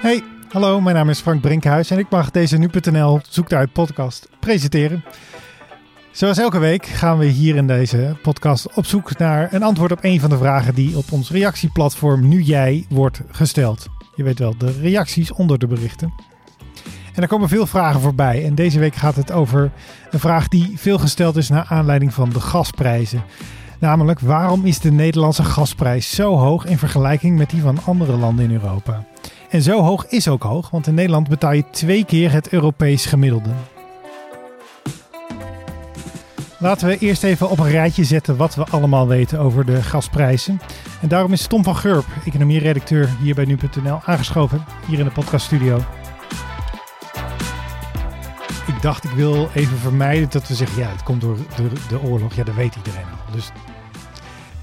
Hey, hallo, mijn naam is Frank Brinkhuis en ik mag deze Nu.nl Zoekt uit podcast presenteren. Zoals elke week gaan we hier in deze podcast op zoek naar een antwoord op een van de vragen die op ons reactieplatform Nu Jij wordt gesteld. Je weet wel, de reacties onder de berichten. En er komen veel vragen voorbij. En deze week gaat het over een vraag die veel gesteld is naar aanleiding van de gasprijzen. Namelijk, waarom is de Nederlandse gasprijs zo hoog in vergelijking met die van andere landen in Europa? En zo hoog is ook hoog, want in Nederland betaal je twee keer het Europees gemiddelde. Laten we eerst even op een rijtje zetten wat we allemaal weten over de gasprijzen. En daarom is Tom van Gurp, economie-redacteur hier bij Nu.nl, aangeschoven hier in de podcaststudio. Ik dacht, ik wil even vermijden dat we zeggen, ja, het komt door de, de oorlog. Ja, dat weet iedereen al. Dus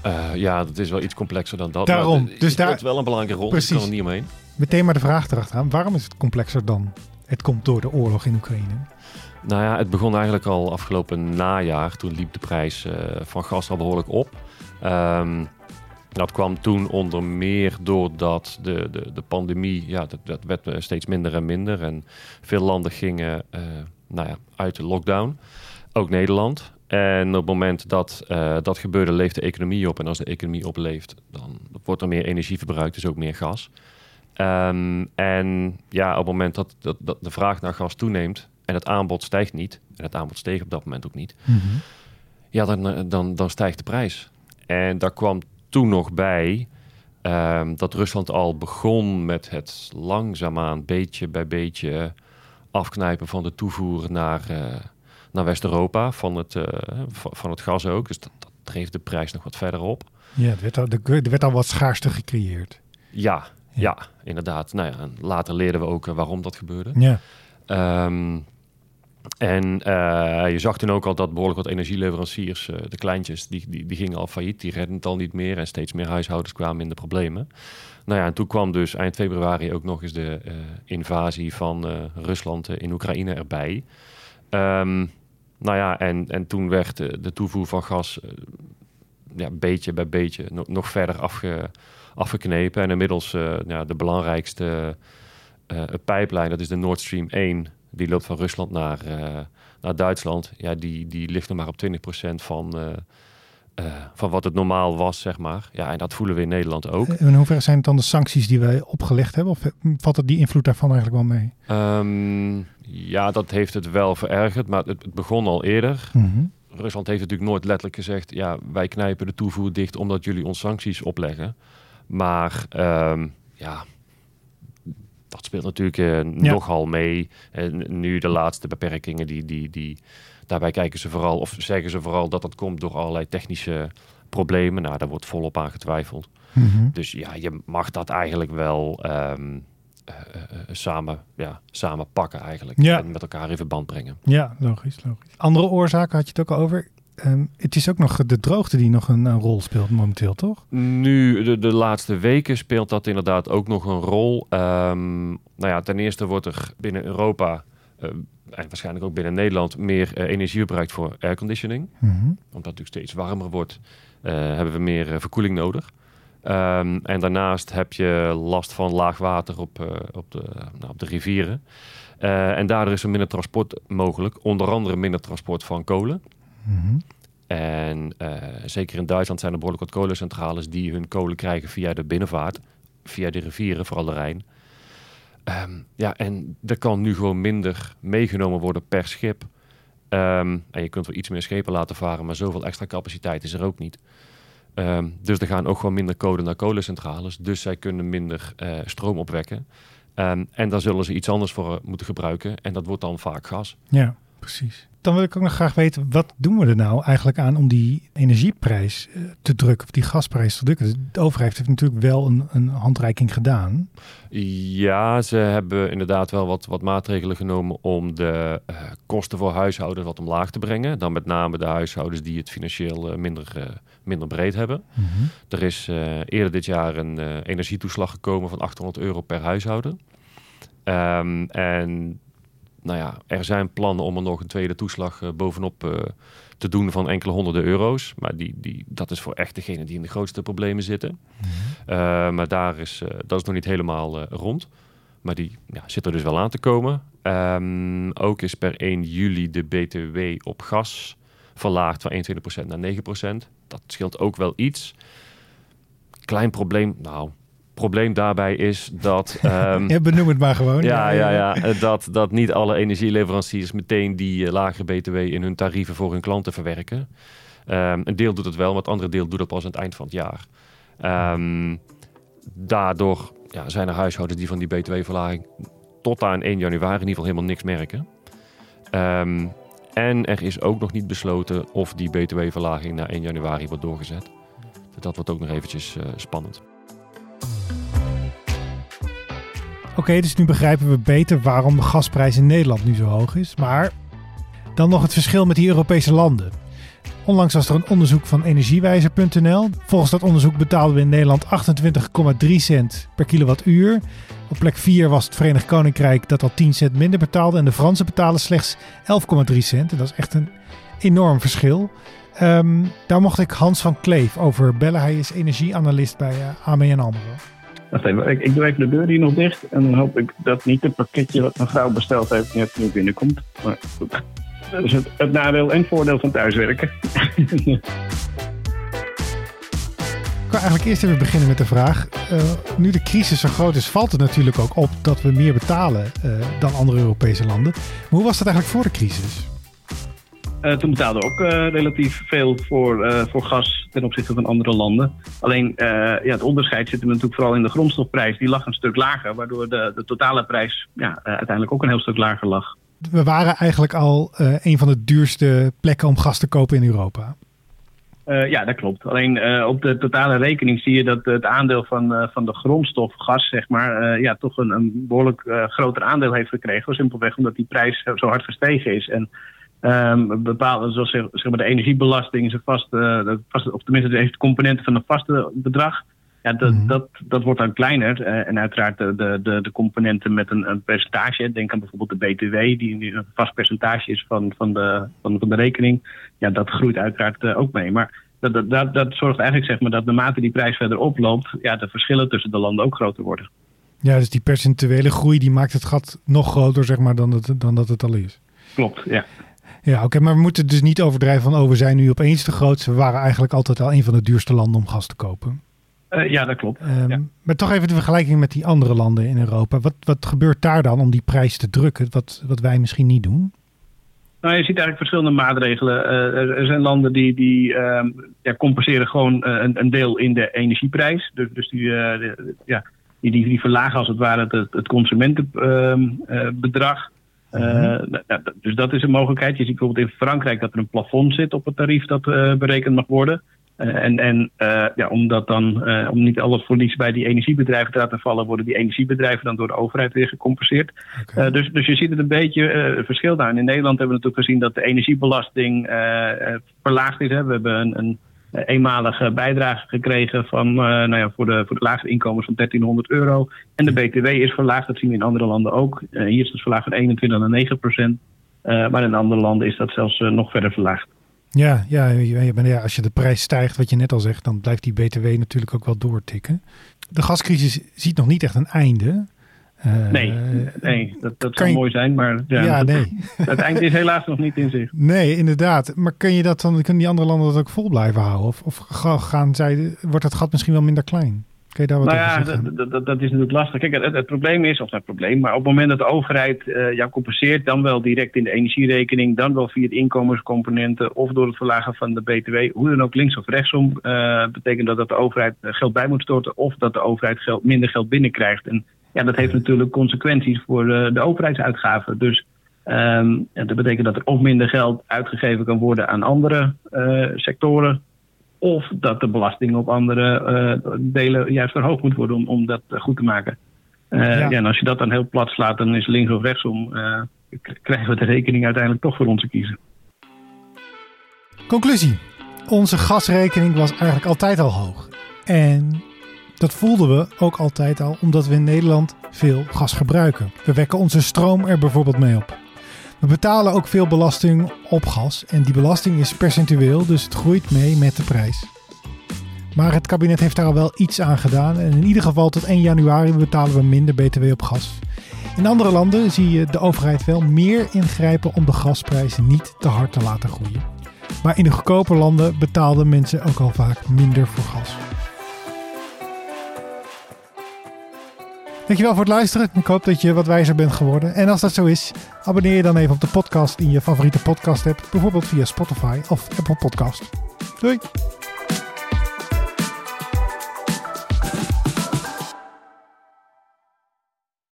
Uh, ja, dat is wel iets complexer dan dat. Daarom. Het Dus speelt daar- wel een belangrijke rol. Precies. Ik kan er niet omheen. Meteen maar de vraag erachteraan. Waarom is het complexer dan? Het komt door de oorlog in Oekraïne. Nou ja, het begon eigenlijk al afgelopen najaar. Toen liep de prijs eh, van gas al behoorlijk op. Ehm, dat kwam toen onder meer doordat de, de, de pandemie, ja, dat, dat werd eh, steeds minder en minder. En veel landen gingen eh, nou ja, uit de lockdown. Ook Nederland. En op het moment dat dat gebeurde, leeft de economie op. En als de economie opleeft, dan wordt er meer energie verbruikt, dus ook meer gas. Ehm, en ja, op het moment dat, dat, dat de vraag naar gas toeneemt en het aanbod stijgt niet, en het aanbod steeg op dat moment ook niet, ja, dan, eh, dan, dan stijgt de prijs. En daar kwam toen nog bij ehm, dat Rusland al begon met het langzaamaan, beetje bij beetje afknijpen van de toevoer naar, eh, naar West-Europa, van, het, eh, van, van het gas ook. Dus dat, dat dreef de prijs nog wat verder op. Ja, er werd, al, er werd al wat schaarste gecreëerd. Ja, Ja. inderdaad. Nou ja, later leerden we ook eh, waarom dat gebeurde. Ja, Ehm, en eh, je zag toen ook al dat behoorlijk wat energieleveranciers, eh, de kleintjes, die, die, die gingen al failliet. Die redden het al niet meer en steeds meer huishoudens kwamen in de problemen. Nou ja, en toen kwam dus eind februari ook nog eens de invasie van Rusland in Oekraïne erbij. Ehm, nou ja, en, en toen werd de toevoer van gas ja, beetje bij beetje nog, nog verder afge, afgeknepen. En inmiddels eh, ja, de belangrijkste eh pijplijn, dat is de Nord Stream 1. Die loopt van Rusland naar, eh, naar Duitsland. Ja, die, die ligt nog maar op 20% van, eh, eh, van wat het normaal was, zeg maar. Ja, en dat voelen we in Nederland ook. En in hoeverre zijn het dan de sancties die wij opgelegd hebben? Of valt het die invloed daarvan eigenlijk wel mee? Ehm, ja, dat heeft het wel verergerd, maar het, het begon al eerder. Mhm. Rusland heeft natuurlijk nooit letterlijk gezegd... ja, wij knijpen de toevoer dicht omdat jullie ons sancties opleggen. Maar ehm, ja, dat speelt natuurlijk eh, nogal mee. En nu de laatste beperkingen, die, die, die, daarbij kijken ze vooral... of zeggen ze vooral dat dat komt door allerlei technische problemen. Nou, daar wordt volop aan getwijfeld. Mhm. Dus ja, je mag dat eigenlijk wel eh, samen, ja, samen pakken eigenlijk. Ja. En met elkaar in verband brengen. Ja, logisch, logisch. Andere oorzaken had je het ook al over. Ehm, het is ook nog de droogte die nog een, een rol speelt momenteel, toch? Nu, de, de laatste weken speelt dat inderdaad ook nog een rol. Ehm, nou ja, ten eerste wordt er binnen Europa... eh, en waarschijnlijk ook binnen Nederland... meer eh, energie gebruikt voor airconditioning. Mhm. Omdat het natuurlijk steeds warmer wordt... eh, hebben we meer verkoeling nodig. Ehm, en daarnaast heb je last van laag water op, op, de, nou, op de rivieren. En daardoor is er minder transport mogelijk. Onder andere minder transport van kolen. En eh, zeker in Duitsland zijn er behoorlijk wat kolencentrales die hun kolen krijgen via de binnenvaart, via de rivieren, vooral de Rijn. Ehm, ja, en er kan nu gewoon minder meegenomen worden per schip. Ehm, en je kunt wel iets meer schepen laten varen, maar zoveel extra capaciteit is er ook niet. Ehm, dus er gaan ook gewoon minder kolen naar kolencentrales. Dus zij kunnen minder eh, stroom opwekken. En daar zullen ze iets anders voor eh, moeten gebruiken. En dat wordt dan vaak gas. Ja, precies. Dan wil ik ook nog graag weten, wat doen we er nou eigenlijk aan om die energieprijs eh, te drukken, of die gasprijs te drukken? De overheid heeft natuurlijk wel een, een handreiking gedaan. Ja, ze hebben inderdaad wel wat, wat maatregelen genomen om de eh, kosten voor huishoudens wat omlaag te brengen. Dan met name de huishoudens die het financieel eh, minder, minder breed hebben. Er is eh, eerder dit jaar een eh, energietoeslag gekomen van 800 euro per huishouden. Ehm, en nou ja, er zijn plannen om er nog een tweede toeslag eh, bovenop eh, te doen van enkele honderden euro's. Maar die, die, dat is voor echt degenen die in de grootste problemen zitten. Eh, maar daar is, dat is nog niet helemaal rond. Maar die ja, zit er dus wel aan te komen. Ehm, ook is per 1 juli de BTW op gas verlaagd van 21% naar 9%. Dat scheelt ook wel iets. Klein probleem, nou, probleem daarbij is dat... Um, ja, benoem het maar gewoon. Ja, ja, ja, dat, dat niet alle energieleveranciers meteen die uh, lage BTW in hun tarieven voor hun klanten verwerken. Um, een deel doet het wel, maar het andere deel doet het pas aan het eind van het jaar. Um, daardoor ja, zijn er huishoudens die van die btw-verlaging tot aan 1 januari in ieder geval helemaal niks merken. Um, en er is ook nog niet besloten of die btw-verlaging naar 1 januari wordt doorgezet. Dat wordt ook nog eventjes uh, spannend. Oké, dus nu begrijpen we beter waarom de gasprijs in Nederland nu zo hoog is. Maar dan nog het verschil met die Europese landen. Onlangs was er een onderzoek van energiewijzer.nl. Volgens dat onderzoek betaalden we in Nederland 28,3 cent per kilowattuur. Op plek 4 was het Verenigd Koninkrijk dat al 10 cent minder betaalde. En de Fransen betalen slechts 11,3 cent. En dat is echt een enorm verschil. Um, daar mocht ik Hans van Kleef over bellen. Hij is energieanalist bij uh, ABN AMRO. Wacht ik, ik doe de deur hier nog dicht. En dan hoop ik dat niet het pakketje wat mijn vrouw besteld heeft net nu binnenkomt. Maar goed. Dat is het, het nadeel en voordeel van thuiswerken. Ik kan eigenlijk eerst even beginnen met de vraag. Uh, nu de crisis zo groot is, valt het natuurlijk ook op dat we meer betalen uh, dan andere Europese landen. Maar hoe was dat eigenlijk voor de crisis? Uh, toen betaalden we ook relatief veel voor, voor gas ten opzichte van andere landen. Alleen ja, het onderscheid zit hem natuurlijk vooral in de grondstofprijs. Die lag een stuk lager, waardoor de, de totale prijs ja, uiteindelijk ook een heel stuk lager lag we waren eigenlijk al een van de duurste plekken om gas te kopen in Europa. Ja, dat klopt. Alleen op de totale rekening zie je dat het aandeel van, van de grondstof, gas, zeg maar, ja, toch een, een behoorlijk groter aandeel heeft gekregen. Simpelweg omdat die prijs zo hard gestegen is. En um, bepaalde, zoals zeg, zeg, maar de energiebelasting is een vaste, vaste, of tenminste heeft componenten van een vaste bedrag. Ja, dat, mm -hmm. dat, dat wordt dan kleiner. Uh, en uiteraard de, de, de componenten met een, een, percentage. Denk aan bijvoorbeeld de BTW, die een vast percentage is van, van, de, van, van de rekening. Ja, dat groeit uiteraard uh, ook mee. Maar dat, dat, dat, dat, zorgt eigenlijk zeg maar, dat naarmate die prijs verder oploopt, ja, de verschillen tussen de landen ook groter worden. Ja, dus die percentuele groei die maakt het gat nog groter zeg maar, dan, het, dan dat het al is. Klopt, ja. Ja, oké, okay, maar we moeten dus niet overdrijven van, oh, we zijn nu opeens de grootste. We waren eigenlijk altijd al een van de duurste landen om gas te kopen. Uh, ja, dat klopt. Um, ja. Maar toch even de vergelijking met die andere landen in Europa. Wat, wat gebeurt daar dan om die prijs te drukken, wat, wat wij misschien niet doen? Nou, je ziet eigenlijk verschillende maatregelen. Uh, er zijn landen die, die uh, ja, compenseren gewoon uh, een, een, deel in de energieprijs. Dus, dus die, ja, die, die, die, verlagen als het ware het, het consumentenbedrag. Mm-hmm. dus dat is een mogelijkheid. Je ziet bijvoorbeeld in Frankrijk dat er een plafond zit op het tarief dat berekend mag worden. Uh, en en ja, omdat dan, om niet alles verlies bij die energiebedrijven te laten vallen, worden die energiebedrijven dan door de overheid weer gecompenseerd. Okay. dus, dus je ziet het een beetje verschil daar. in Nederland hebben we natuurlijk gezien dat de energiebelasting verlaagd is. Hè. We hebben een, een eenmalige bijdrage gekregen van, nou ja, voor, de, voor de laagste inkomens van 1300 euro. En de BTW is verlaagd, dat zien we in andere landen ook. hier is het verlaagd van 21 naar 9 procent. maar in andere landen is dat zelfs nog verder verlaagd. Ja, ja, ja, als je de prijs stijgt, wat je net al zegt, dan blijft die BTW natuurlijk ook wel doortikken. De gascrisis ziet nog niet echt een einde. Uh, nee, nee, dat, dat zou je... mooi zijn, maar ja, ja dat, nee. het eind is helaas nog niet in zicht. Nee, inderdaad. Maar kun je dat dan, kunnen die andere landen dat ook vol blijven houden? Of, of gaan zij, wordt het gat misschien wel minder klein? Kun je daar wat nou ja, dat, dat, dat, is natuurlijk lastig. Kijk, het, het, probleem is, of het probleem, maar op het moment dat de overheid uh, jou compenseert, dan wel direct in de energierekening, dan wel via het inkomenscomponenten of door het verlagen van de BTW, hoe dan ook links of rechtsom, uh, betekent dat dat de overheid geld bij moet storten of dat de overheid geld, minder geld binnenkrijgt. En ja, dat heeft natuurlijk consequenties voor uh, de overheidsuitgaven. Dus um, dat betekent dat er of minder geld uitgegeven kan worden aan andere sectoren of dat de belasting op andere uh, delen juist verhoogd moet worden om, om dat goed te maken. Uh, ja. ja. en als je dat dan heel plat slaat, dan is links of rechtsom, uh, krijgen we de rekening uiteindelijk toch voor onze kiezen. Conclusie. Onze gasrekening was eigenlijk altijd al hoog. En dat voelden we ook altijd al omdat we in Nederland veel gas gebruiken. We wekken onze stroom er bijvoorbeeld mee op. We betalen ook veel belasting op gas en die belasting is percentueel, dus het groeit mee met de prijs. Maar het kabinet heeft daar al wel iets aan gedaan en in ieder geval tot 1 januari betalen we minder btw op gas. In andere landen zie je de overheid wel meer ingrijpen om de gasprijzen niet te hard te laten groeien. Maar in de goedkope landen betaalden mensen ook al vaak minder voor gas. Dankjewel voor het luisteren. Ik hoop dat je wat wijzer bent geworden. En als dat zo is, abonneer je dan even op de podcast in je favoriete podcast app. Bijvoorbeeld via Spotify of Apple Podcast. Doei!